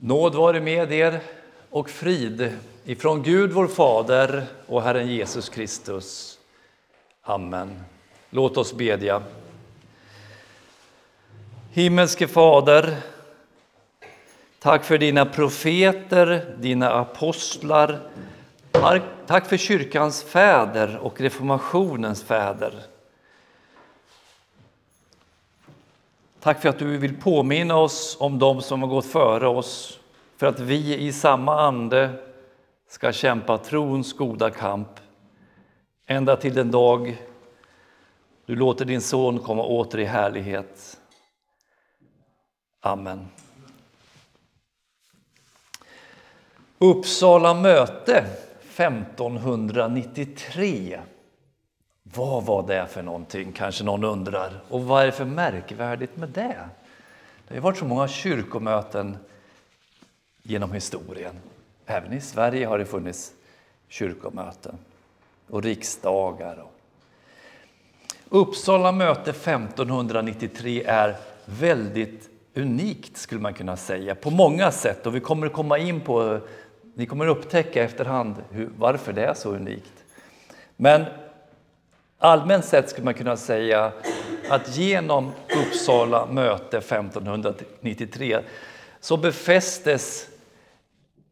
Nåd vare med er och frid ifrån Gud vår Fader och Herren Jesus Kristus. Amen. Låt oss bedja. Himmelske Fader, tack för dina profeter, dina apostlar. Tack för kyrkans fäder och reformationens fäder. Tack för att du vill påminna oss om dem som har gått före oss, för att vi i samma ande ska kämpa trons goda kamp ända till den dag du låter din son komma åter i härlighet. Amen. Uppsala möte 1593 vad var det för någonting, kanske någon undrar. Och vad är det för märkvärdigt med det? Det har varit så många kyrkomöten genom historien. Även i Sverige har det funnits kyrkomöten och riksdagar. Uppsala möte 1593 är väldigt unikt skulle man kunna säga på många sätt och vi kommer komma in på, ni kommer upptäcka efterhand hur, varför det är så unikt. Men Allmänt sett skulle man kunna säga att genom Uppsala möte 1593 så befästes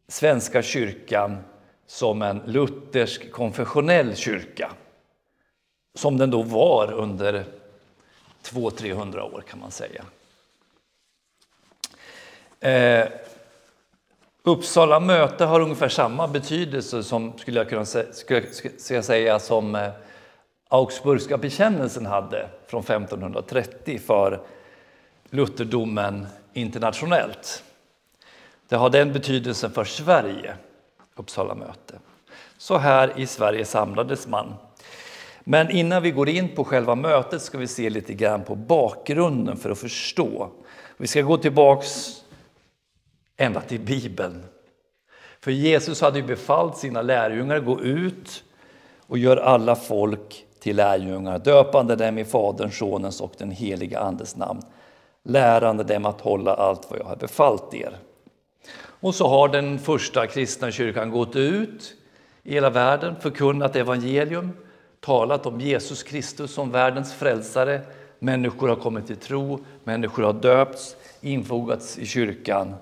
Svenska kyrkan som en luthersk konfessionell kyrka. Som den då var under 200-300 år kan man säga. Eh, Uppsala möte har ungefär samma betydelse som, skulle jag kunna säga, skulle jag säga som eh, Augsburgska bekännelsen hade från 1530 för lutherdomen internationellt. Det har den betydelsen för Sverige, Uppsala möte. Så här i Sverige samlades man. Men innan vi går in på själva mötet ska vi se lite grann på bakgrunden för att förstå. Vi ska gå tillbaks ända till Bibeln. För Jesus hade ju befallt sina lärjungar att gå ut och göra alla folk till lärjungar, döpande dem i Faderns, Sonens och den helige Andes namn, lärande dem att hålla allt vad jag har befallt er. Och så har den första kristna kyrkan gått ut i hela världen, förkunnat evangelium, talat om Jesus Kristus som världens frälsare. Människor har kommit till tro, människor har döpts, infogats i kyrkan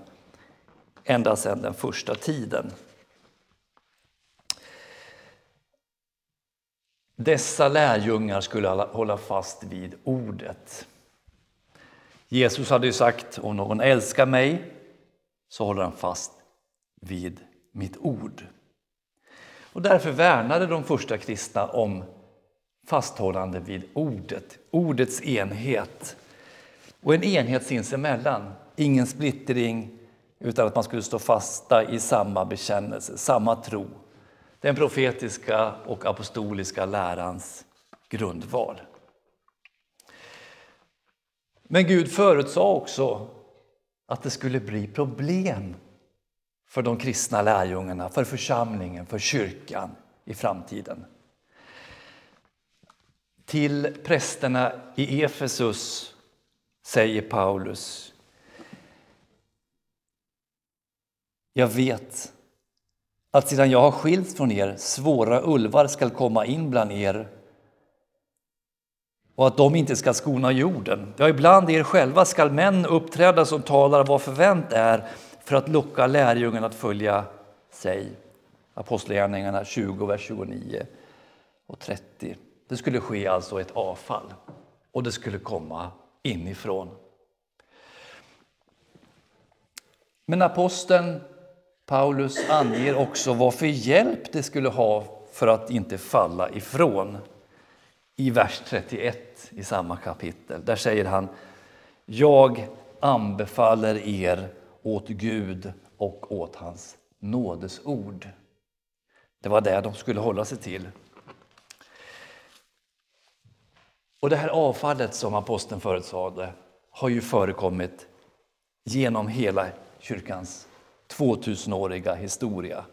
ända sedan den första tiden. Dessa lärjungar skulle hålla fast vid ordet. Jesus hade ju sagt om någon älskar mig så håller han fast vid mitt ord. Och därför värnade de första kristna om fasthållande vid ordet, ordets enhet. Och en enhet sinsemellan, ingen splittring utan att man skulle stå fasta i samma bekännelse, samma tro den profetiska och apostoliska lärans grundval. Men Gud förutsade också att det skulle bli problem för de kristna lärjungarna, för församlingen, för kyrkan i framtiden. Till prästerna i Efesus säger Paulus Jag vet att sedan jag har skilts från er svåra ulvar skall komma in bland er och att de inte ska skona jorden. Ja, ibland er själva skall män uppträda som talar vad förvänt är för att locka lärjungarna att följa sig. Apostlagärningarna 20, vers 29 och 30. Det skulle ske alltså ett avfall och det skulle komma inifrån. Men aposteln Paulus anger också vad för hjälp det skulle ha för att inte falla ifrån. I vers 31 i samma kapitel. Där säger han Jag anbefaller er åt Gud och åt hans nådesord. Det var det de skulle hålla sig till. Och det här avfallet som aposteln förutsade har ju förekommit genom hela kyrkans 2000-åriga historia.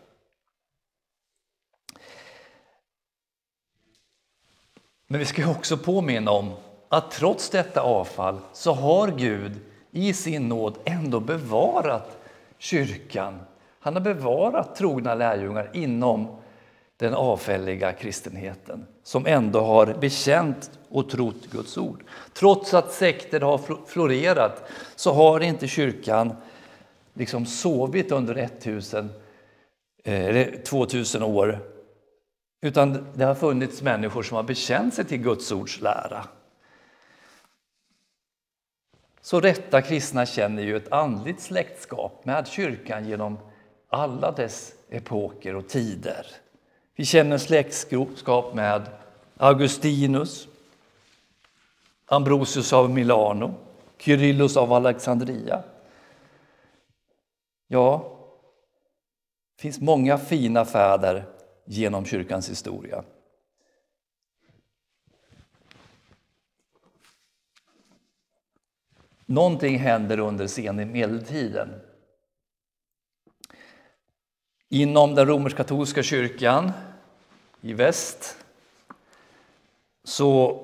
Men vi ska också påminna om att trots detta avfall så har Gud i sin nåd ändå bevarat kyrkan. Han har bevarat trogna lärjungar inom den avfälliga kristenheten som ändå har bekänt och trott Guds ord. Trots att sekter har florerat så har inte kyrkan liksom sovit under 1000, eh, eller 2000 år. Utan det har funnits människor som har bekänt sig till Guds ords lära. Så rätta kristna känner ju ett andligt släktskap med kyrkan genom alla dess epoker och tider. Vi känner släktskap med Augustinus, Ambrosius av Milano, Kyrillos av Alexandria. Ja, det finns många fina fäder genom kyrkans historia. Någonting händer under sen medeltiden. Inom den romersk-katolska kyrkan i väst så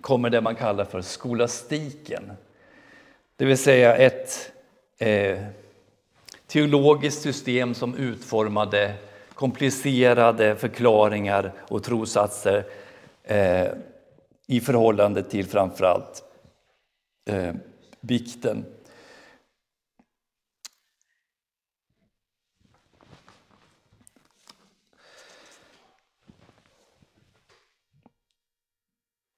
kommer det man kallar för skolastiken. Det vill säga ett eh, teologiskt system som utformade komplicerade förklaringar och trosatser eh, i förhållande till framförallt eh, bikten.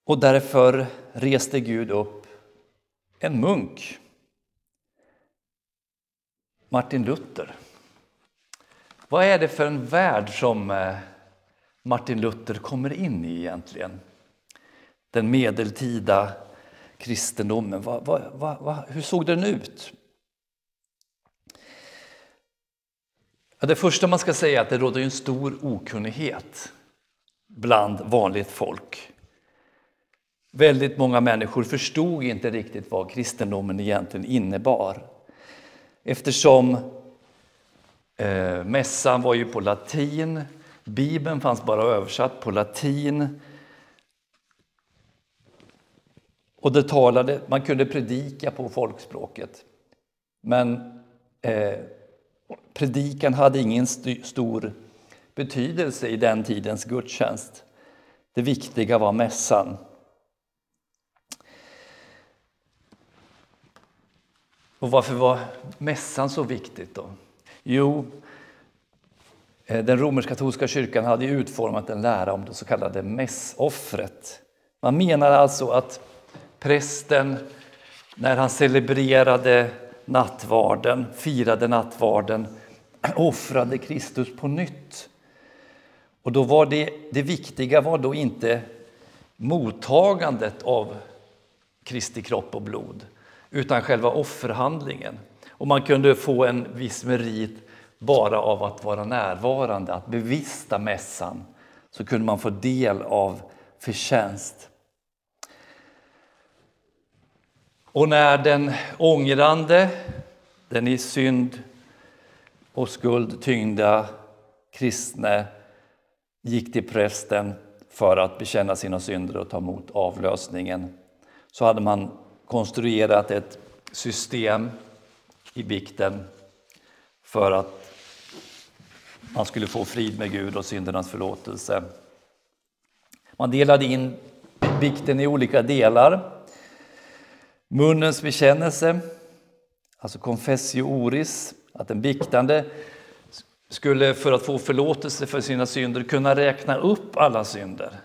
Och därför reste Gud upp en munk, Martin Luther. Vad är det för en värld som eh, Martin Luther kommer in i egentligen? Den medeltida kristendomen. Va, va, va, hur såg den ut? Ja, det första man ska säga är att det råder en stor okunnighet bland vanligt folk. Väldigt många människor förstod inte riktigt vad kristendomen egentligen innebar. Eftersom eh, mässan var ju på latin, Bibeln fanns bara översatt på latin. Och det talade, man kunde predika på folkspråket. Men eh, predikan hade ingen st stor betydelse i den tidens gudstjänst. Det viktiga var mässan. Och varför var mässan så viktigt då? Jo, eh, den romersk-katolska kyrkan hade utformat en lära om det så kallade mässoffret. Man menar alltså att prästen, när han celebrerade nattvarden, firade nattvarden, offrade Kristus på nytt. Och då var det, det viktiga var då inte mottagandet av Kristi kropp och blod, utan själva offerhandlingen. Och man kunde få en viss merit bara av att vara närvarande, att bevista mässan. Så kunde man få del av förtjänst. Och när den ångrande, den i synd och skuld tyngda kristne gick till prästen för att bekänna sina synder och ta emot avlösningen så hade man konstruerat ett system i bikten för att man skulle få frid med Gud och syndernas förlåtelse. Man delade in bikten i olika delar. Munnens bekännelse, alltså confessio oris, att den biktande skulle för att få förlåtelse för sina synder kunna räkna upp alla synder.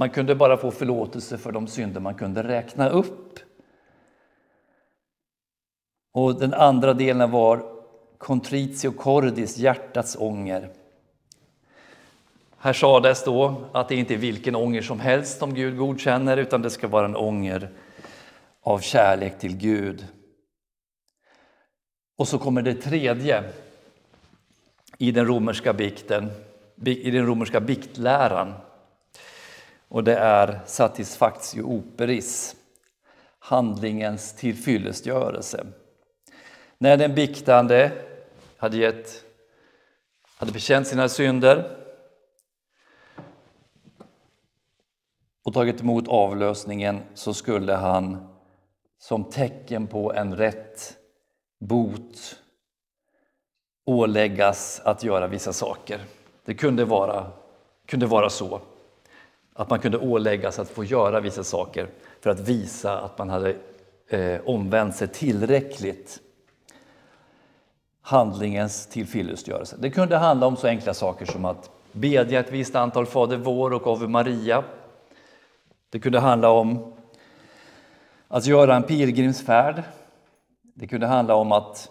Man kunde bara få förlåtelse för de synder man kunde räkna upp. Och den andra delen var contritio cordis, hjärtats ånger. Här sades då att det inte är vilken ånger som helst som Gud godkänner utan det ska vara en ånger av kärlek till Gud. Och så kommer det tredje i den romerska bikten, i den romerska biktläran. Och det är satisfactio operis, handlingens tillfyllestgörelse. När den biktande hade, gett, hade bekänt sina synder och tagit emot avlösningen så skulle han som tecken på en rätt bot åläggas att göra vissa saker. Det kunde vara, kunde vara så att man kunde åläggas att få göra vissa saker för att visa att man hade eh, omvänt sig tillräckligt handlingens tillfyllestgörelse. Det kunde handla om så enkla saker som att bedja ett visst antal Fader vår och Ave Maria. Det kunde handla om att göra en pilgrimsfärd. Det kunde handla om att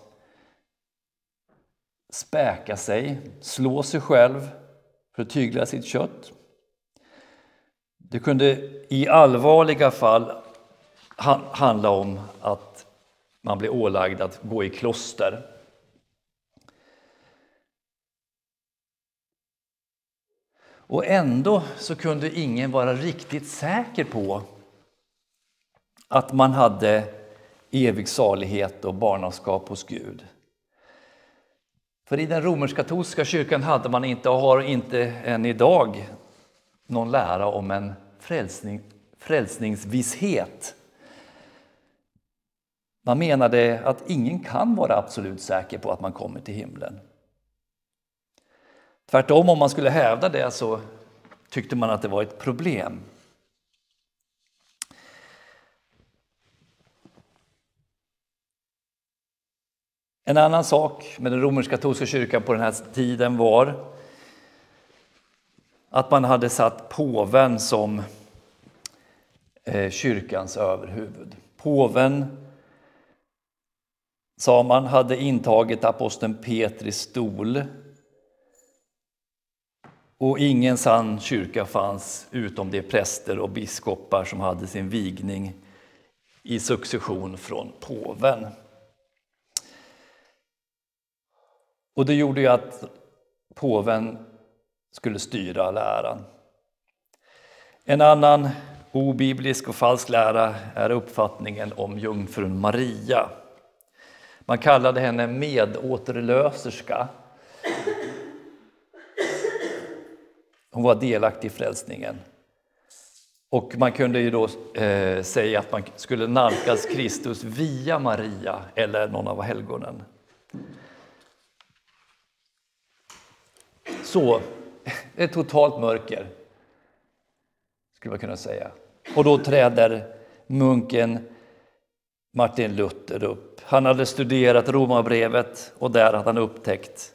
späka sig, slå sig själv för att tygla sitt kött. Det kunde i allvarliga fall handla om att man blev ålagd att gå i kloster. Och ändå så kunde ingen vara riktigt säker på att man hade evig salighet och barnaskap hos Gud. För i den romersk-katolska kyrkan hade man inte och har inte än idag någon lära om en frälsning, frälsningsvisshet. Man menade att ingen kan vara absolut säker på att man kommer till himlen. Tvärtom, om man skulle hävda det så tyckte man att det var ett problem. En annan sak med den romersk-katolska kyrkan på den här tiden var att man hade satt påven som eh, kyrkans överhuvud. Påven, sa man, hade intagit aposteln Petris stol och ingen sann kyrka fanns utom de präster och biskopar som hade sin vigning i succession från påven. Och det gjorde ju att påven skulle styra läran. En annan obiblisk och falsk lära är uppfattningen om jungfrun Maria. Man kallade henne medåterlöserska. Hon var delaktig i frälsningen. Och man kunde ju då eh, säga att man skulle nalkas Kristus via Maria eller någon av helgonen. Så, ett totalt mörker, skulle man kunna säga. Och då träder munken Martin Luther upp. Han hade studerat Romarbrevet och där hade han upptäckt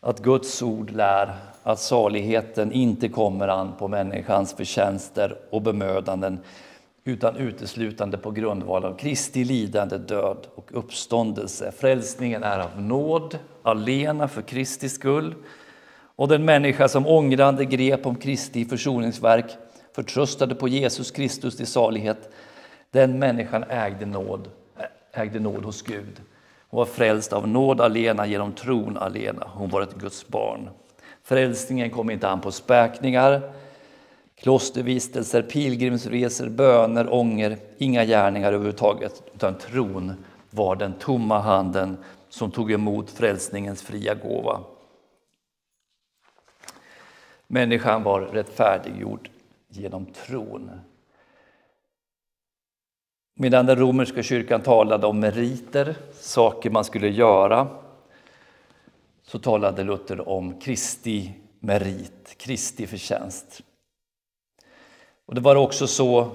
att Guds ord lär att saligheten inte kommer an på människans förtjänster och bemödanden utan uteslutande på grundval av Kristi lidande, död och uppståndelse. Frälsningen är av nåd, alena för Kristi skull och den människa som ångrande grep om Kristi försoningsverk förtröstade på Jesus Kristus till salighet, den människan ägde nåd, ägde nåd hos Gud. Hon var frälst av nåd alena genom tron alena. Hon var ett Guds barn. Frälsningen kom inte an på späkningar, klostervistelser, pilgrimsresor, böner, ånger, inga gärningar överhuvudtaget, utan tron var den tomma handen som tog emot frälsningens fria gåva. Människan var rättfärdiggjord genom tron. Medan den romerska kyrkan talade om meriter, saker man skulle göra, så talade Luther om Kristi merit, Kristi förtjänst. Och det var också så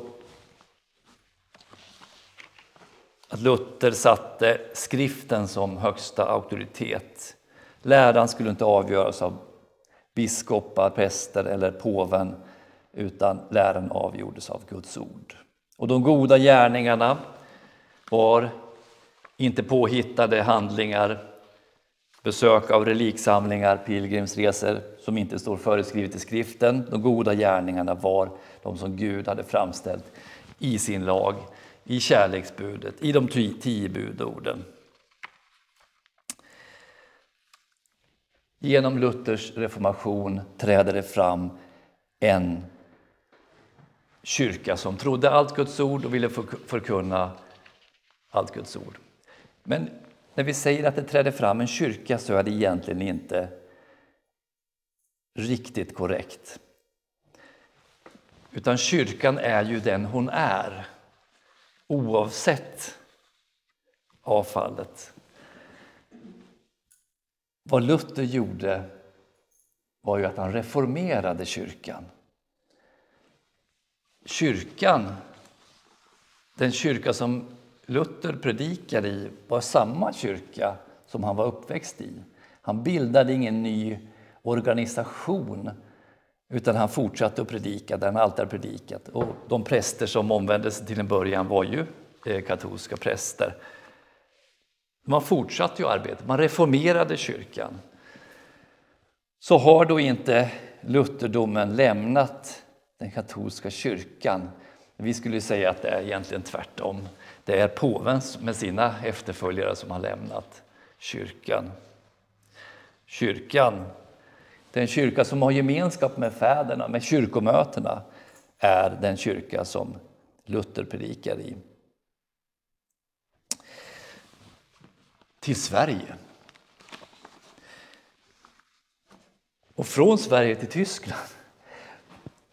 att Luther satte skriften som högsta auktoritet. Läran skulle inte avgöras av biskopar, präster eller påven utan läran avgjordes av Guds ord. Och de goda gärningarna var inte påhittade handlingar, besök av reliksamlingar, pilgrimsresor som inte står föreskrivet i skriften. De goda gärningarna var de som Gud hade framställt i sin lag, i kärleksbudet, i de tio budorden. Genom Luthers reformation träder det fram en kyrka som trodde allt Guds ord och ville förkunna allt Guds ord. Men när vi säger att det träder fram en kyrka så är det egentligen inte riktigt korrekt. Utan kyrkan är ju den hon är. oavsett avfallet. Vad Luther gjorde var ju att han reformerade kyrkan. Kyrkan, den kyrka som Luther predikade i, var samma kyrka som han var uppväxt i. Han bildade ingen ny organisation utan han fortsatte att predika där han alltid hade predikat. Och de präster som omvände sig till en början var ju eh, katolska präster. Man fortsatte ju arbetet, man reformerade kyrkan. Så har då inte lutherdomen lämnat den katolska kyrkan. Vi skulle säga att det är egentligen tvärtom. Det är påven med sina efterföljare som har lämnat kyrkan. Kyrkan, den kyrka som har gemenskap med fäderna, med kyrkomötena, är den kyrka som Luther predikar i. Till Sverige. Och från Sverige till Tyskland.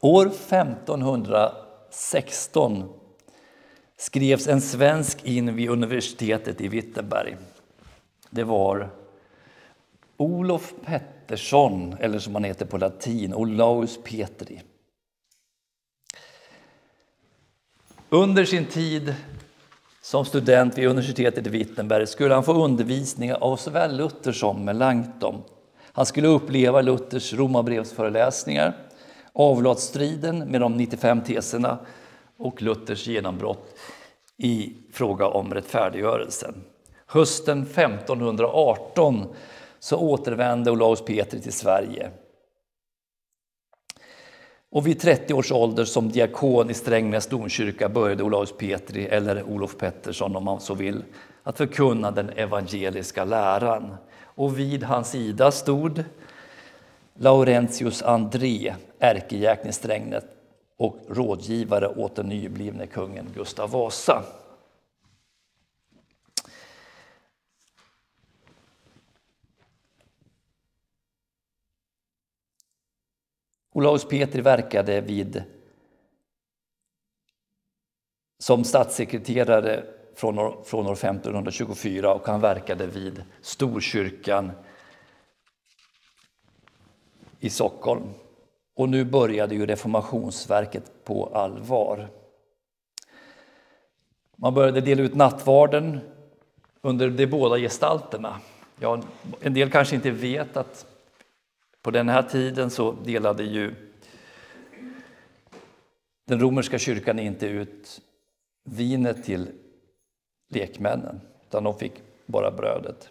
År 1516 skrevs en svensk in vid universitetet i Wittenberg. Det var Olof Pettersson, eller som han heter på latin, Olaus Petri. Under sin tid som student vid universitetet i Wittenberg skulle han få undervisning av såväl Luther som Melanchthon. Han skulle uppleva Luthers Romabrevsföreläsningar, avlatsstriden med de 95 teserna och Luthers genombrott i fråga om rättfärdiggörelsen. Hösten 1518 så återvände Olaus Petri till Sverige. Och vid 30 års ålder som diakon i Strängnäs domkyrka började Olaus Petri, eller Olof Pettersson om man så vill, att förkunna den evangeliska läran. Och vid hans sida stod Laurentius André, ärkejäkn i Strängnäs och rådgivare åt den nyblivne kungen Gustav Vasa. Olaus Petri verkade vid, som statssekreterare från år, från år 1524 och han verkade vid Storkyrkan i Stockholm. Och nu började ju reformationsverket på allvar. Man började dela ut nattvarden under de båda gestalterna. Ja, en del kanske inte vet att på den här tiden så delade ju den romerska kyrkan inte ut vinet till lekmännen, utan de fick bara brödet.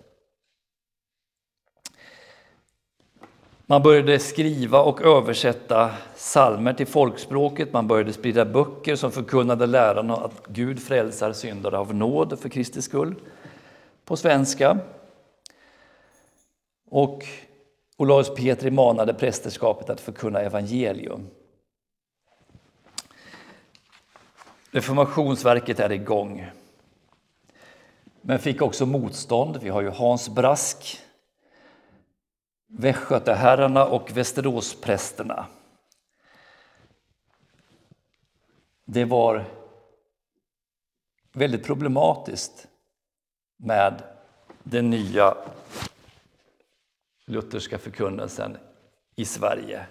Man började skriva och översätta salmer till folkspråket. Man började sprida böcker som förkunnade läran att Gud frälsar syndare av nåd för Kristi skull på svenska. Och Olaus Petri manade prästerskapet att förkunna evangelium. Reformationsverket är igång. Men fick också motstånd. Vi har ju Hans Brask, Västgötaherrarna och Västeråsprästerna. Det var väldigt problematiskt med den nya lutherska förkunnelsen i Sverige.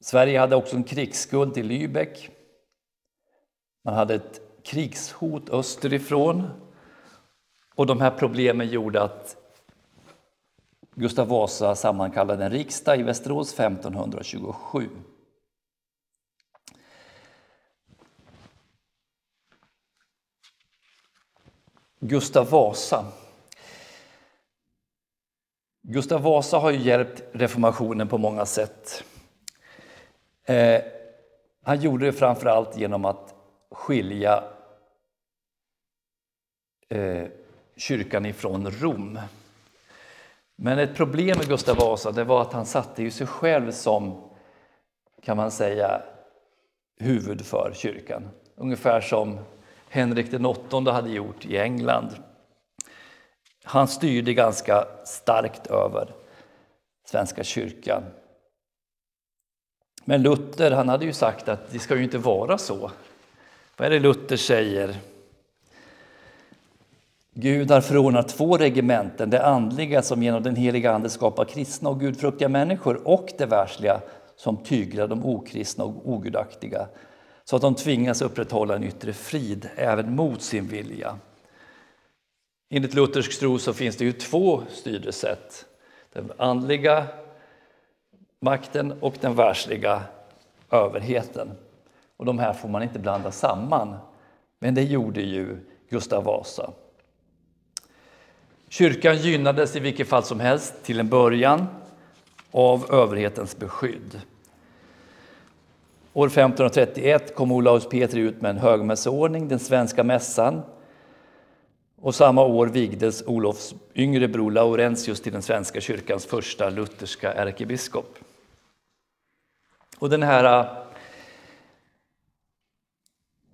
Sverige hade också en krigsskuld till Lübeck. Man hade ett krigshot österifrån. Och de här problemen gjorde att Gustav Vasa sammankallade en riksdag i Västerås 1527. Gustav Vasa. Gustav Vasa har ju hjälpt reformationen på många sätt. Eh, han gjorde det framför allt genom att skilja eh, kyrkan ifrån Rom. Men ett problem med Gustav Vasa det var att han satte ju sig själv som, kan man säga, huvud för kyrkan. Ungefär som Henrik den åttonde hade gjort i England. Han styrde ganska starkt över Svenska kyrkan. Men Luther han hade ju sagt att det ska ju inte vara så. Vad är det Luther säger? Gud har förordnat två regementen, det andliga som genom den heliga Ande skapar kristna och gudfruktiga människor och det världsliga som tyglar de okristna och ogudaktiga så att de tvingas upprätthålla en yttre frid även mot sin vilja. Enligt luthersk tro så finns det ju två styrelsesätt. Den andliga makten och den världsliga överheten. Och de här får man inte blanda samman. Men det gjorde ju Gustav Vasa. Kyrkan gynnades i vilket fall som helst till en början av överhetens beskydd. År 1531 kom Olaus Petri ut med en högmässoordning, den svenska mässan. Och samma år vigdes Olofs yngre bror Laurentius till den svenska kyrkans första lutherska ärkebiskop. Och den här äh,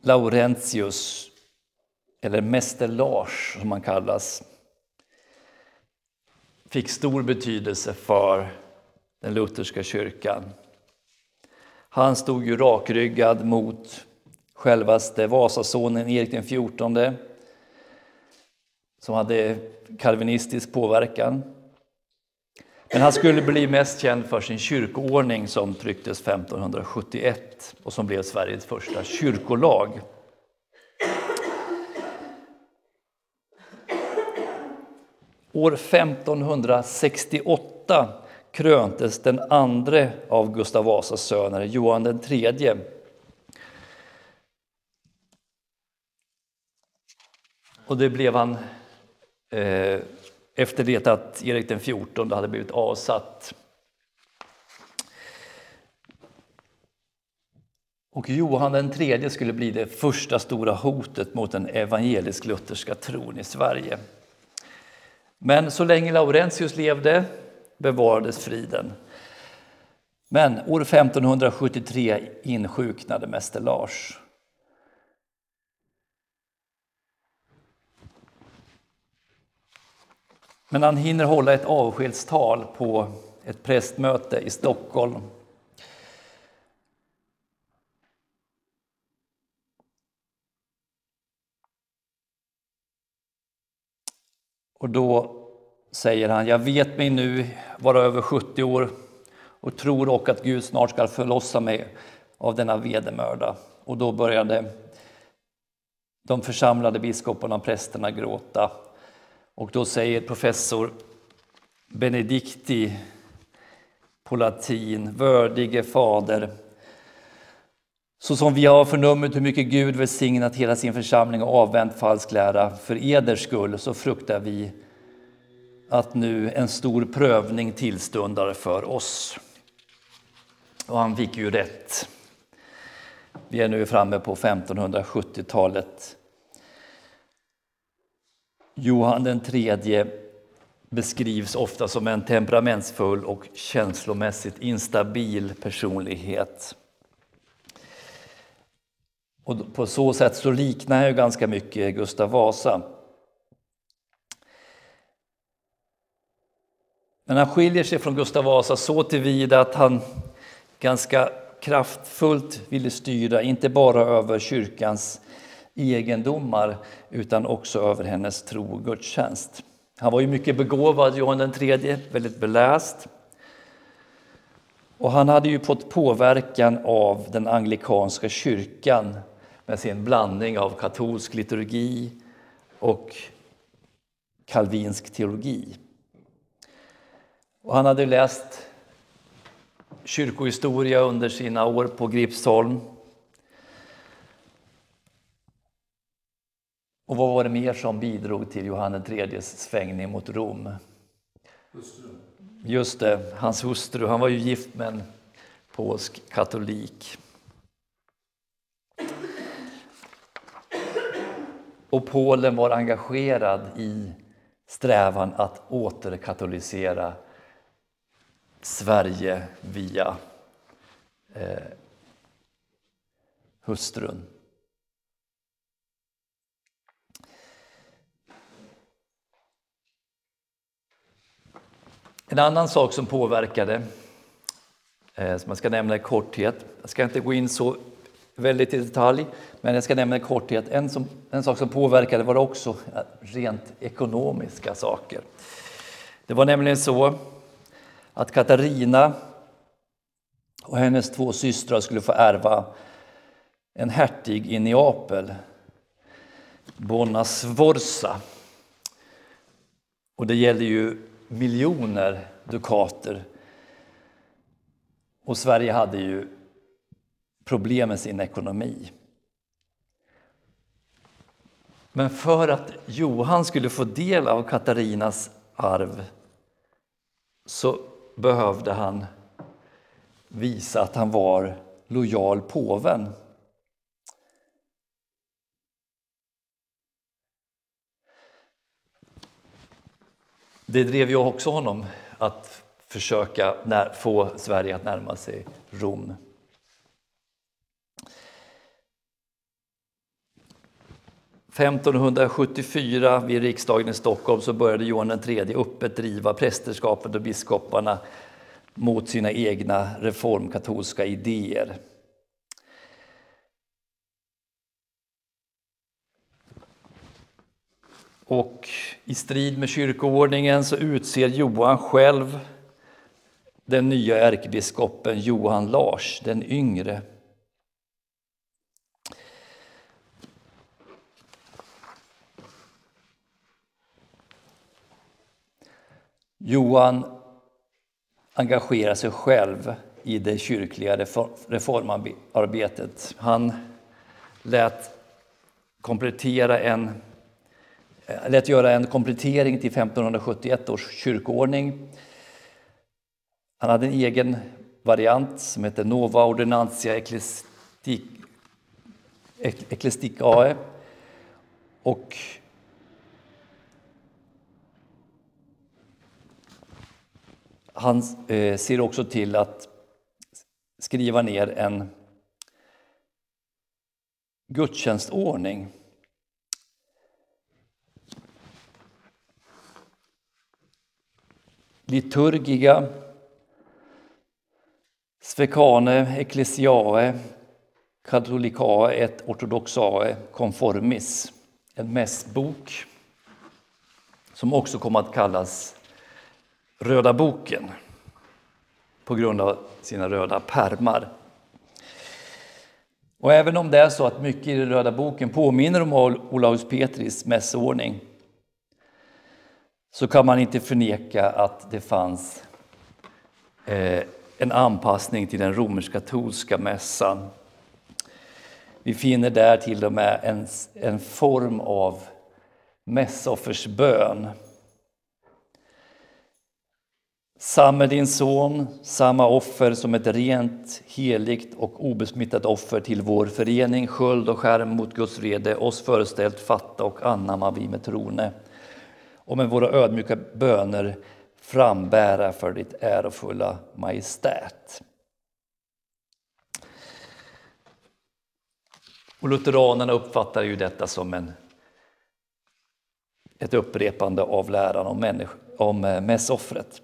Laurentius, eller Mäster Lars som han kallas, fick stor betydelse för den lutherska kyrkan. Han stod ju rakryggad mot självaste Vasasonen Erik den XIV som hade kalvinistisk påverkan. Men han skulle bli mest känd för sin kyrkoordning som trycktes 1571 och som blev Sveriges första kyrkolag. År 1568 kröntes den andre av Gustav Vasas söner, Johan den tredje. Och det blev han eh, efter det att Erik den XIV hade blivit avsatt. Och Johan den tredje skulle bli det första stora hotet mot den evangelisk-lutherska tron i Sverige. Men så länge Laurentius levde bevarades friden. Men år 1573 insjuknade mäster Lars. Men han hinner hålla ett avskedstal på ett prästmöte i Stockholm. Och då säger han, jag vet mig nu vara över 70 år och tror och att Gud snart ska förlossa mig av denna vedermörda. Och då började de församlade biskoparna och prästerna gråta. Och då säger professor Benedikti på latin, vördige fader, så som vi har förnummit hur mycket Gud välsignat hela sin församling och avvänt falsk lära för eders skull, så fruktar vi att nu en stor prövning tillstundar för oss. Och han fick ju rätt. Vi är nu framme på 1570-talet. Johan den tredje beskrivs ofta som en temperamentsfull och känslomässigt instabil personlighet. Och på så sätt så liknar han ju ganska mycket Gustav Vasa. Men han skiljer sig från Gustav Vasa så tillvida att han ganska kraftfullt ville styra, inte bara över kyrkans egendomar utan också över hennes tro och gudstjänst. Han var ju mycket begåvad, Johan den tredje, väldigt beläst. Och han hade ju fått påverkan av den anglikanska kyrkan med sin blandning av katolsk liturgi och kalvinsk teologi. Och han hade läst kyrkohistoria under sina år på Gripsholm. Och vad var det mer som bidrog till Johannes IIIs svängning mot Rom? Hustru. Just det, hans hustru. Han var ju gift med en polsk katolik. Och Polen var engagerad i strävan att återkatolisera Sverige via eh, hustrun. En annan sak som påverkade eh, som jag ska nämna i korthet. Jag ska inte gå in så väldigt i detalj, men jag ska nämna i korthet en, som, en sak som påverkade var också rent ekonomiska saker. Det var nämligen så att Katarina och hennes två systrar skulle få ärva en hertig i Neapel, Bona Sforza. Och det gällde ju miljoner dukater. Och Sverige hade ju problem med sin ekonomi. Men för att Johan skulle få del av Katarinas arv så behövde han visa att han var lojal påven. Det drev ju också honom att försöka få Sverige att närma sig Rom. –1574 vid riksdagen i Stockholm så började Johan III öppet driva prästerskapet och biskoparna mot sina egna reformkatolska idéer. Och i strid med kyrkoordningen så utser Johan själv den nya ärkebiskopen Johan Lars den yngre. Johan engagerar sig själv i det kyrkliga reformarbetet. Han lät komplettera en eh, lät göra en komplettering till 1571 års kyrkoordning. Han hade en egen variant som hette Nova Ordinantia Ecclesticae. Och han eh, ser också till att skriva ner en gudstjänstordning liturgiga, svekane, ecclesiae, katolikae et ortodoxae conformis. En mässbok som också kom att kallas Röda boken på grund av sina röda pärmar. Och även om det är så att mycket i den röda boken påminner om Olaus Petris mässordning så kan man inte förneka att det fanns eh, en anpassning till den romersk-katolska mässan. Vi finner där till och med en, en form av mässoffersbön. Samme din son, samma offer som ett rent, heligt och obesmittat offer till vår förening, sköld och skärm mot Guds vrede, oss föreställt fatta och anamma vi med trone och med våra ödmjuka böner frambära för ditt ärofulla majestät. Och lutheranerna uppfattar ju detta som en, ett upprepande av läran om, människ, om eh, mässoffret.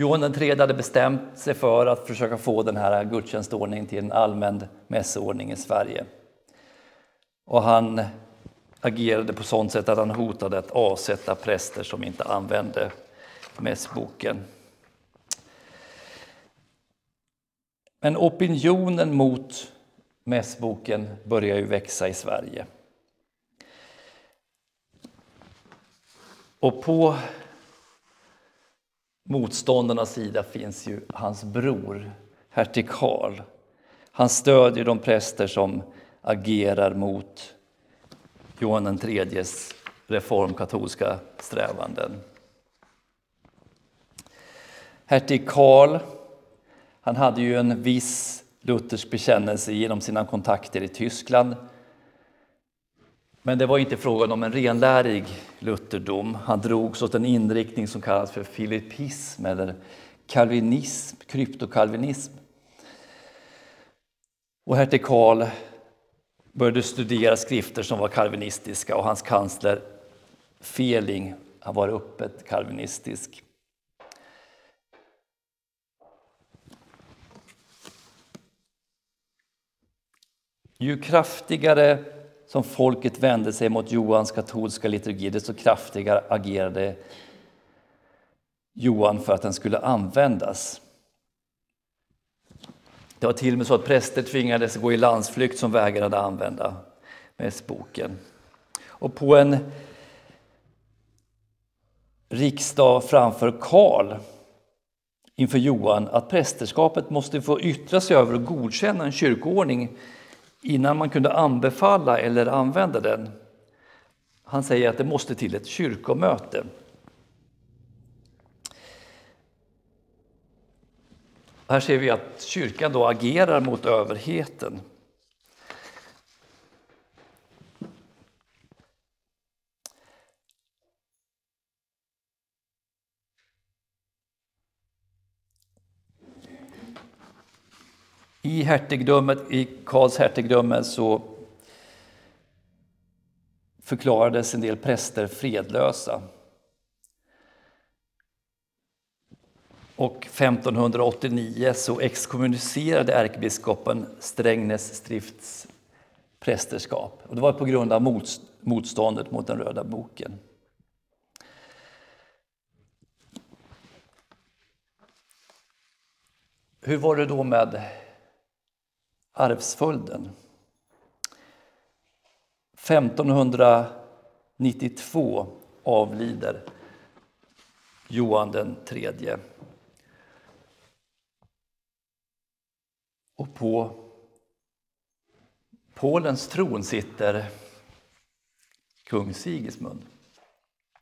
Johan III hade bestämt sig för att försöka få den här gudstjänstordningen till en allmän mässordning i Sverige. Och han agerade på sånt sätt att han hotade att avsätta präster som inte använde mässboken. Men opinionen mot mässboken börjar ju växa i Sverige. Och på motståndarnas sida finns ju hans bror, hertig Karl. Han stödjer de präster som agerar mot Johan IIIs reformkatolska strävanden. Hertig Karl han hade ju en viss luthersk bekännelse genom sina kontakter i Tyskland. Men det var inte frågan om en renlärig lutherdom. Han drogs åt en inriktning som kallas för filippism eller kalvinism, kryptokalvinism. Och hertig Karl började studera skrifter som var kalvinistiska och hans kansler Feling han var öppet kalvinistisk. Ju kraftigare som folket vände sig mot Johans katolska liturgi, desto kraftigare agerade Johan för att den skulle användas. Det var till och med så att präster tvingades gå i landsflykt som vägrade använda mässboken. Och på en riksdag framför Karl inför Johan att prästerskapet måste få yttra sig över och godkänna en kyrkoordning innan man kunde anbefalla eller använda den. Han säger att det måste till ett kyrkomöte. Här ser vi att kyrkan då agerar mot överheten. I hertigdömet, i Karls hertigdöme så förklarades en del präster fredlösa. Och 1589 så exkommunicerade ärkebiskopen Strängnäs stifts prästerskap. Och det var på grund av motståndet mot den röda boken. Hur var det då med arvsföljden. 1592 avlider Johan den tredje. Och på Polens tron sitter kung Sigismund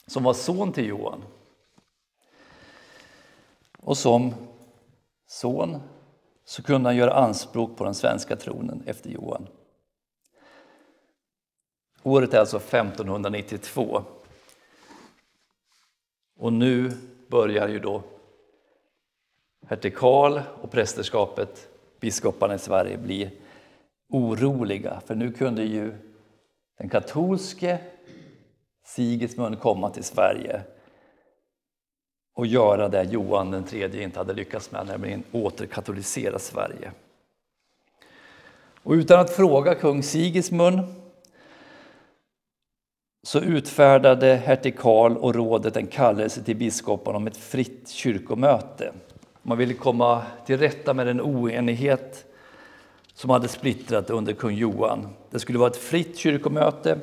som var son till Johan. Och som son så kunde han göra anspråk på den svenska tronen efter Johan. Året är alltså 1592. Och nu börjar ju då hertig Karl och prästerskapet, biskoparna i Sverige, bli oroliga. För nu kunde ju den katolske Sigismund komma till Sverige och göra det Johan den tredje inte hade lyckats med, nämligen återkatolisera Sverige. Och utan att fråga kung Sigismund så utfärdade hertig Karl och rådet en kallelse till biskoparna om ett fritt kyrkomöte. Man ville komma till rätta med den oenighet som hade splittrat under kung Johan. Det skulle vara ett fritt kyrkomöte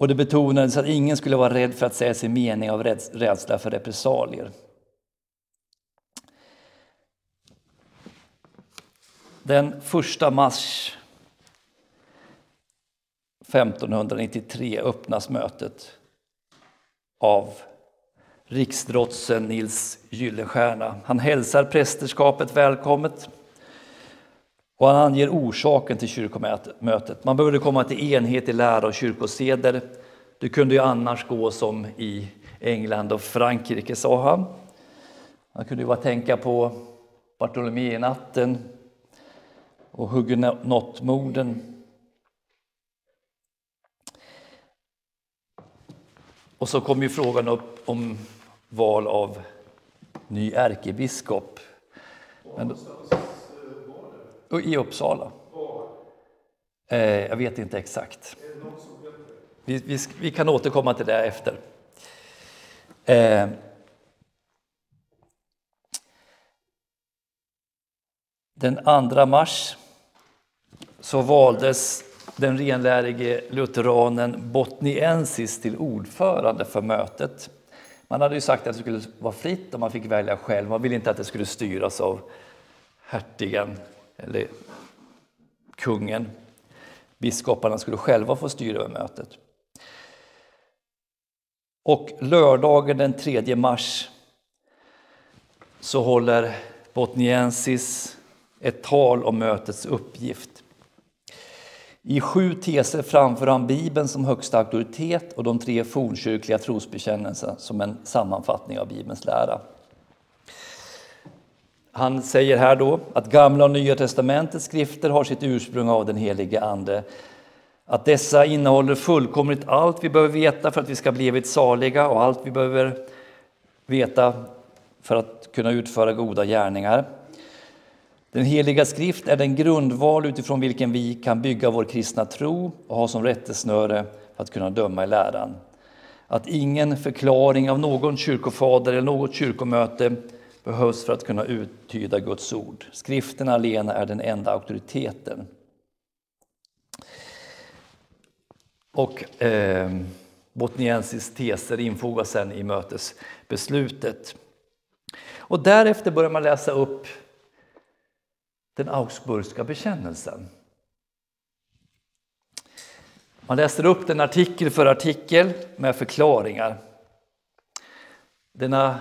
och det betonades att ingen skulle vara rädd för att säga sin mening av rädsla för repressalier. Den 1 mars 1593 öppnas mötet av riksdrotsen Nils Gyllenstierna. Han hälsar prästerskapet välkommet och han anger orsaken till kyrkomötet. Man behövde komma till enhet i lära och kyrkoseder. Det kunde ju annars gå som i England och Frankrike, sa han. Man kunde ju bara tänka på Bartoloménatten och huguenottmorden. Och så kom ju frågan upp om val av ny ärkebiskop. Men, i Uppsala. Eh, jag vet inte exakt. Vi, vi, vi, kan återkomma till det efter. Eh, den 2 mars så valdes den renlärige lutheranen Botniensis till ordförande för mötet. Man hade ju sagt att det skulle vara fritt och man fick välja själv. Man ville inte att det skulle styras av hertigen eller kungen. Biskoparna skulle själva få styra över mötet. Och lördagen den 3 mars så håller Botniensis ett tal om mötets uppgift. I sju teser framför han Bibeln som högsta auktoritet och de tre fornkyrkliga trosbekännelserna som en sammanfattning av Bibelns lära. Han säger här då att Gamla och Nya testamentets skrifter har sitt ursprung av den helige Ande. Att dessa innehåller fullkomligt allt vi behöver veta för att vi ska bli evigt saliga och allt vi behöver veta för att kunna utföra goda gärningar. Den heliga skrift är den grundval utifrån vilken vi kan bygga vår kristna tro och ha som rättesnöre för att kunna döma i läran. Att ingen förklaring av någon kyrkofader eller något kyrkomöte behövs för att kunna uttyda Guds ord. Skriften alena är den enda auktoriteten. Och eh, Botniensis teser infogas sen i mötesbeslutet. Och därefter börjar man läsa upp den Augsburgska bekännelsen. Man läser upp den artikel för artikel med förklaringar. Denna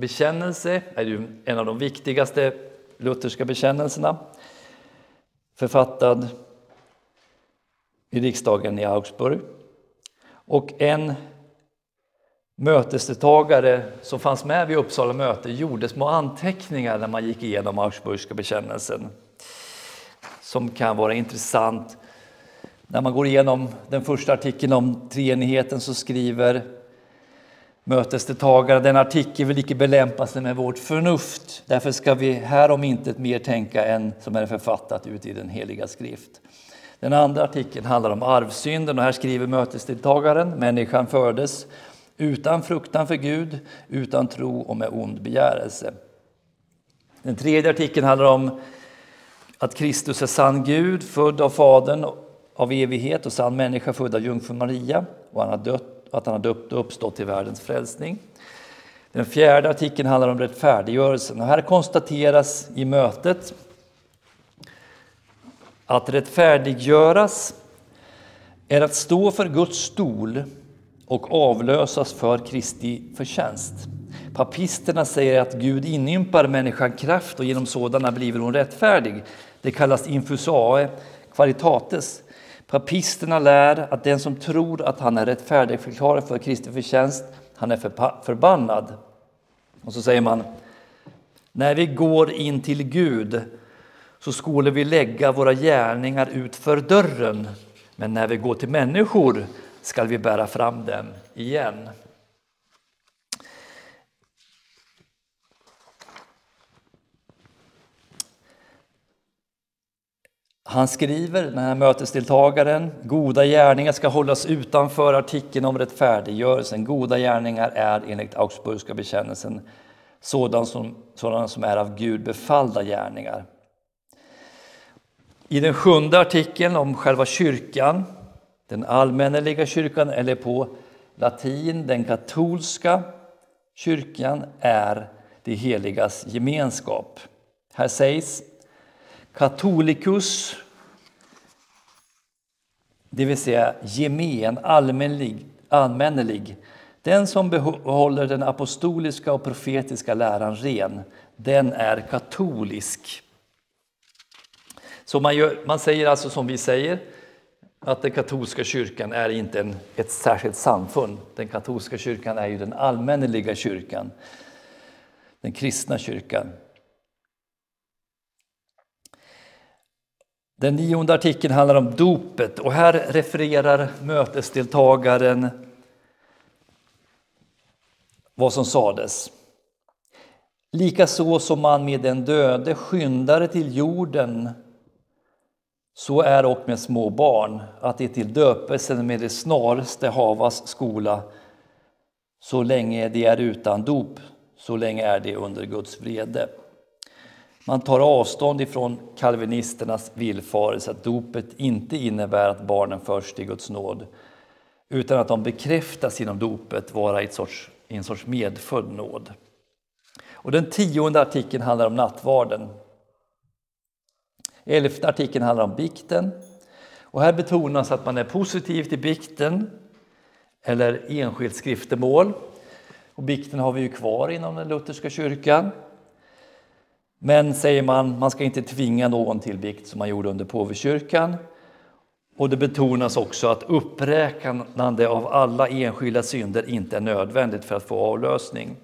bekännelse är ju en av de viktigaste lutherska bekännelserna. Författad i riksdagen i Augsburg. Och en mötesdeltagare som fanns med vid Uppsala möte gjorde små anteckningar när man gick igenom Augsburgska bekännelsen. Som kan vara intressant. När man går igenom den första artikeln om treenigheten så skriver mötesdeltagare den artikel vill icke belämpa sig med vårt förnuft. Därför ska vi här om inte mer tänka än som är författat ut i den heliga skrift. Den andra artikeln handlar om arvsynden och här skriver mötesdeltagaren människan fördes utan fruktan för Gud, utan tro och med ond begärelse. Den tredje artikeln handlar om att Kristus är sann Gud, född av Fadern av evighet och sann människa, född av jungfru Maria och han har dött, att han har och uppstått till världens frälsning. Den fjärde artikeln handlar om rättfärdiggörelsen och här konstateras i mötet att rättfärdiggöras är att stå för Guds stol och avlösas för Kristi förtjänst. Papisterna säger att Gud inympar människan kraft och genom sådana blir hon rättfärdig. Det kallas infusae qualitates. Papisterna lär att den som tror att han är rättfärdigförklarad för Kristi förtjänst, han är förbannad. Och så säger man, när vi går in till Gud så skulle vi lägga våra gärningar ut för dörren, men när vi går till människor skall vi bära fram dem igen. Han skriver, den här mötesdeltagaren, goda gärningar ska hållas utanför artikeln om rättfärdiggörelsen. Goda gärningar är enligt Augsburgska bekännelsen sådana som, sådana som är av Gud befallda gärningar. I den sjunde artikeln om själva kyrkan, den allmänneliga kyrkan eller på latin den katolska kyrkan är det heligas gemenskap. Här sägs Katolicus, det vill säga gemen, allmänlig, allmännelig. Den som behåller den apostoliska och profetiska läran ren, den är katolisk. Så man, gör, man säger alltså som vi säger, att den katolska kyrkan är inte en, ett särskilt samfund. Den katolska kyrkan är ju den allmänneliga kyrkan, den kristna kyrkan. Den nionde artikeln handlar om dopet och här refererar mötesdeltagaren vad som sades. Likaså som man med den döde skyndare till jorden så är och med små barn, att det till döpelsen med det snaraste havas skola. Så länge de är utan dop, så länge är de under Guds vrede. Man tar avstånd ifrån kalvinisternas villfarelse att dopet inte innebär att barnen förs till Guds nåd, utan att de bekräftas genom dopet vara i, sorts, i en sorts medfödd nåd. Och den tionde artikeln handlar om nattvarden. Elfte artikeln handlar om bikten. Och här betonas att man är positiv till bikten eller enskilt skriftemål. Och bikten har vi ju kvar inom den lutherska kyrkan. Men säger man, man ska inte tvinga någon till bikt som man gjorde under påvekyrkan. Och det betonas också att uppräknande av alla enskilda synder inte är nödvändigt för att få avlösning.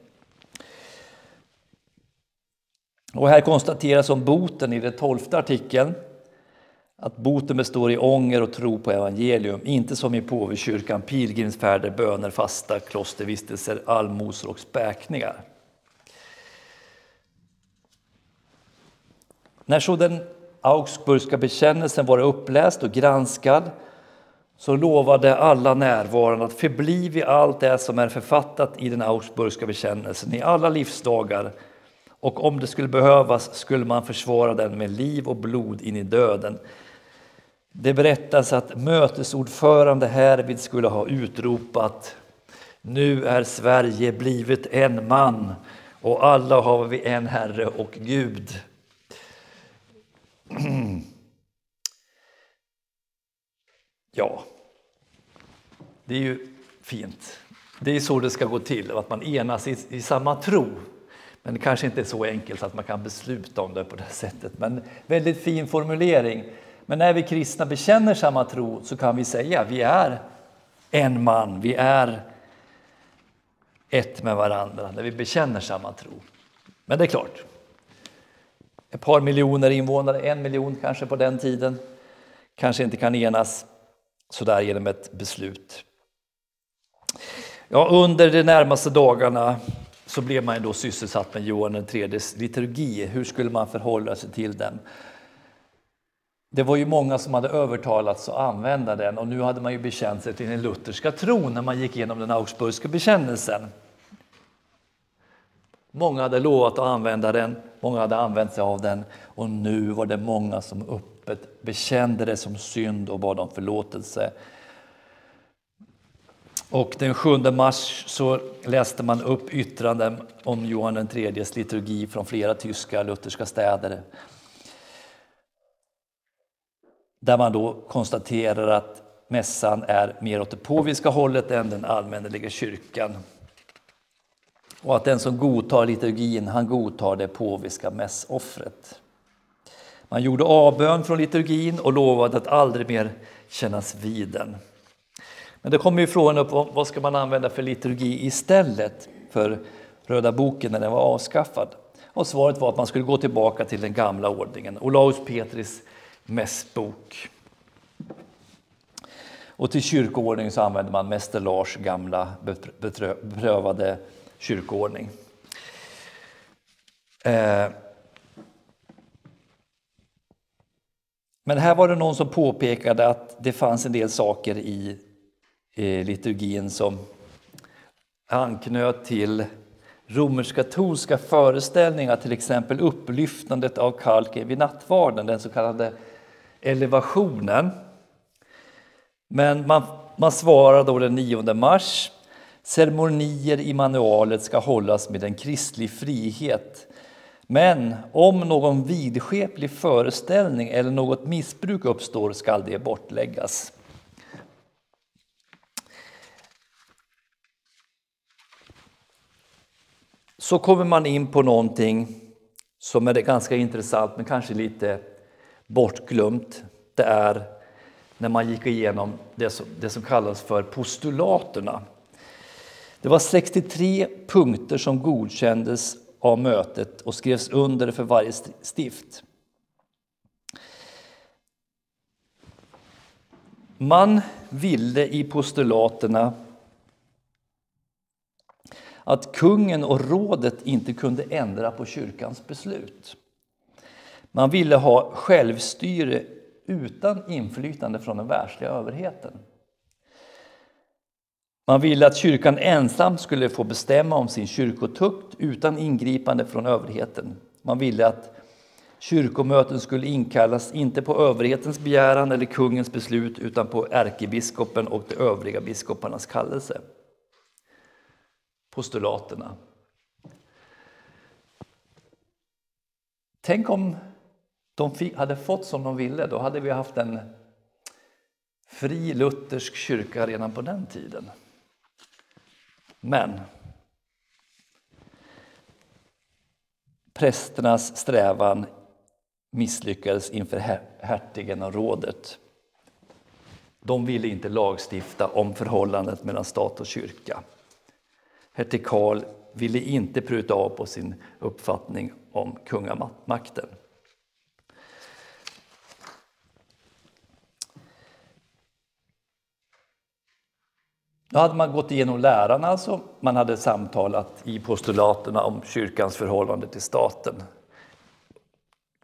Och här konstateras om boten i den tolfte artikeln Att boten består i ånger och tro på evangelium, inte som i påvekyrkan pilgrimsfärder, böner, fasta, klostervistelser, allmosor och späkningar. När så den Augsburgska bekännelsen var uppläst och granskad så lovade alla närvarande att förbli vid allt det som är författat i den Augsburgska bekännelsen i alla livsdagar och om det skulle behövas skulle man försvara den med liv och blod in i döden. Det berättas att mötesordförande härvid skulle ha utropat Nu är Sverige blivit en man och alla har vi en Herre och Gud. Ja, det är ju fint. Det är så det ska gå till, att man enas i, i samma tro. Men det kanske inte är så enkelt att man kan besluta om det på det sättet. Men väldigt fin formulering. Men när vi kristna bekänner samma tro så kan vi säga vi är en man, vi är ett med varandra när vi bekänner samma tro. Men det är klart, ett par miljoner invånare, en miljon kanske på den tiden, kanske inte kan enas sådär genom ett beslut. Ja, under de närmaste dagarna så blev man då sysselsatt med Johan IIIs liturgi. Hur skulle man förhålla sig till den? Det var ju många som hade övertalats att använda den och nu hade man ju bekänt sig till den lutherska tron när man gick igenom den augsburgska bekännelsen. Många hade lovat att använda den, många hade använt sig av den och nu var det många som öppet bekände det som synd och bad om förlåtelse. Och den 7 mars så läste man upp yttranden om Johan IIIs liturgi från flera tyska lutherska städer. Där man då konstaterar att mässan är mer åt det påviska hållet än den allmänneliga kyrkan. Och att den som godtar liturgin, han godtar det påviska mässoffret. Man gjorde avbön från liturgin och lovade att aldrig mer kännas vid den. Men det kommer ju frågan upp, vad ska man använda för liturgi istället för Röda boken när den var avskaffad? Och svaret var att man skulle gå tillbaka till den gamla ordningen, Olaus Petris mässbok. Och till kyrkoordning så använde man Mäster Lars gamla beprövade kyrkoordning. Eh. Men här var det någon som påpekade att det fanns en del saker i eh, liturgin som anknöt till romersk-katolska föreställningar, till exempel upplyftandet av kalken vid nattvarden, den så kallade elevationen. Men man, man svarar då den 9 mars Ceremonier i manualet ska hållas med en kristlig frihet. Men om någon vidskeplig föreställning eller något missbruk uppstår skall det bortläggas. Så kommer man in på någonting som är ganska intressant men kanske lite bortglömt. Det är när man gick igenom det som, det som kallas för postulaterna. Det var 63 punkter som godkändes av mötet och skrevs under för varje stift. Man ville i postulaterna att kungen och rådet inte kunde ändra på kyrkans beslut. Man ville ha självstyre utan inflytande från den världsliga överheten. Man ville att kyrkan ensam skulle få bestämma om sin kyrkotukt utan ingripande från överheten. Man ville att kyrkomöten skulle inkallas inte på överhetens begäran eller kungens beslut utan på ärkebiskopen och de övriga biskoparnas kallelse. Postulaterna. Tänk om de hade fått som de ville, då hade vi haft en fri luthersk kyrka redan på den tiden. Men prästernas strävan misslyckades inför hertigen och rådet. De ville inte lagstifta om förhållandet mellan stat och kyrka. Hertig Karl ville inte pruta av på sin uppfattning om kungamakten. Då hade man gått igenom läran alltså. Man hade samtalat i postulaterna om kyrkans förhållande till staten.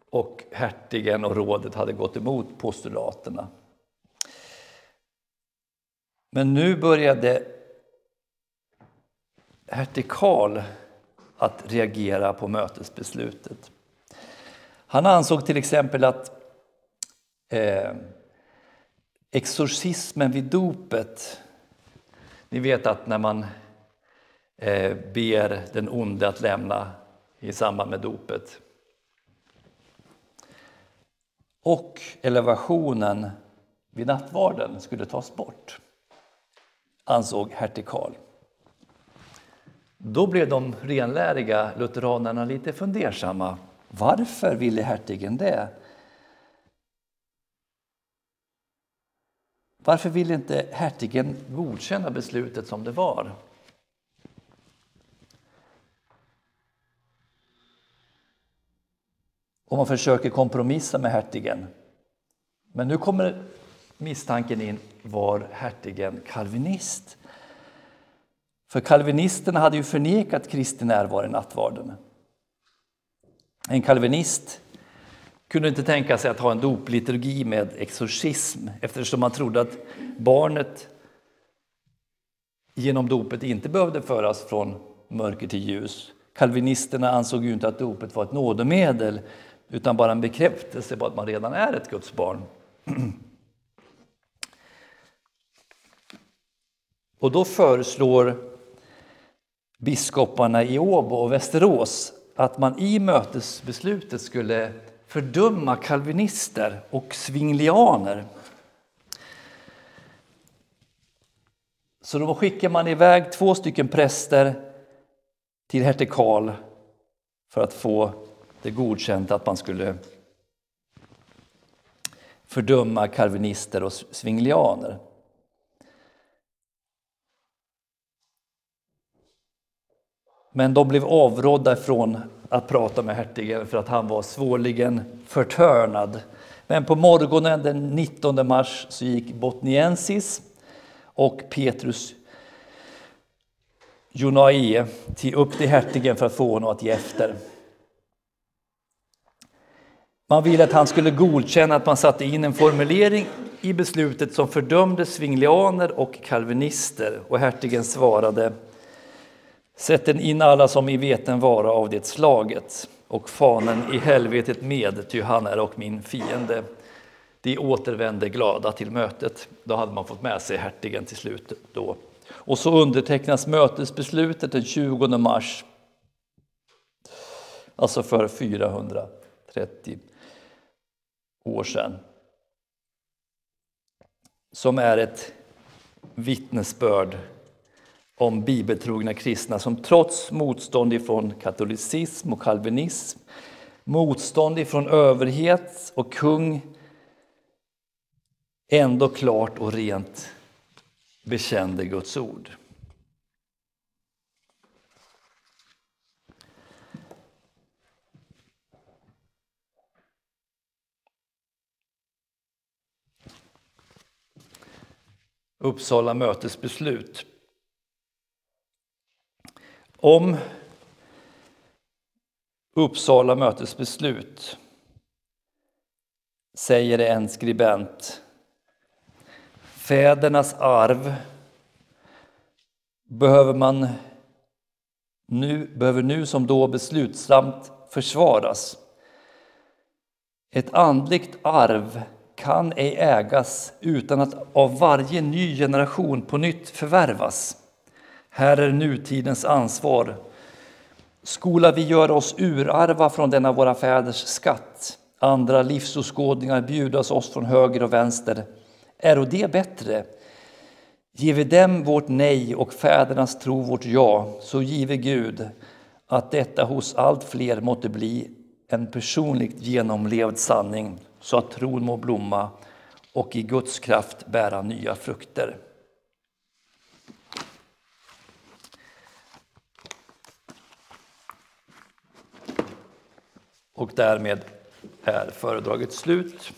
Och hertigen och rådet hade gått emot postulaterna. Men nu började hertig Karl att reagera på mötesbeslutet. Han ansåg till exempel att eh, exorcismen vid dopet ni vet att när man eh, ber den onde att lämna i samband med dopet och elevationen vid nattvarden skulle tas bort, ansåg hertig Karl. Då blev de renläriga lutheranerna lite fundersamma. Varför ville hertigen det? Varför ville inte hertigen godkänna beslutet som det var? Och man försöker kompromissa med hertigen. Men nu kommer misstanken in, var hertigen kalvinist? För kalvinisterna hade ju förnekat Kristi närvaro i nattvarden. En kalvinist kunde inte tänka sig att ha en dopliturgi med exorcism eftersom man trodde att barnet genom dopet inte behövde föras från mörker till ljus. Kalvinisterna ansåg ju inte att dopet var ett nådemedel utan bara en bekräftelse på att man redan är ett Guds barn. Och då föreslår biskoparna i Åbo och Västerås att man i mötesbeslutet skulle fördöma kalvinister och svinglianer. Så då skickar man iväg två stycken präster till hertig Karl för att få det godkänt att man skulle fördöma kalvinister och svinglianer. Men de blev avrådda från att prata med hertigen för att han var svårligen förtörnad. Men på morgonen den 19 mars så gick Botniensis och Petrus Jonae upp till hertigen för att få honom att ge efter. Man ville att han skulle godkänna att man satte in en formulering i beslutet som fördömde svinglianer och kalvinister och hertigen svarade Sätt den in alla som i veten vara av det slaget och fanen i helvetet med, ty han är och min fiende. De återvände glada till mötet. Då hade man fått med sig hertigen till slut. Då. Och så undertecknas mötesbeslutet den 20 mars, alltså för 430 år sedan. Som är ett vittnesbörd om bibeltrogna kristna som trots motstånd ifrån katolicism och kalvinism, motstånd ifrån överhet och kung ändå klart och rent bekände Guds ord. Uppsala mötesbeslut om Uppsala mötes beslut säger en skribent Fädernas arv behöver man nu, behöver nu som då beslutsamt försvaras. Ett andligt arv kan ej ägas utan att av varje ny generation på nytt förvärvas. Här är nutidens ansvar. Skola vi göra oss urarva från denna våra fäders skatt, andra livsåskådningar bjudas oss från höger och vänster, är och det bättre? Ger vi dem vårt nej och fädernas tro vårt ja, så give Gud att detta hos allt fler måtte bli en personligt genomlevd sanning, så att tron må blomma och i Guds kraft bära nya frukter. Och därmed är föredraget slut.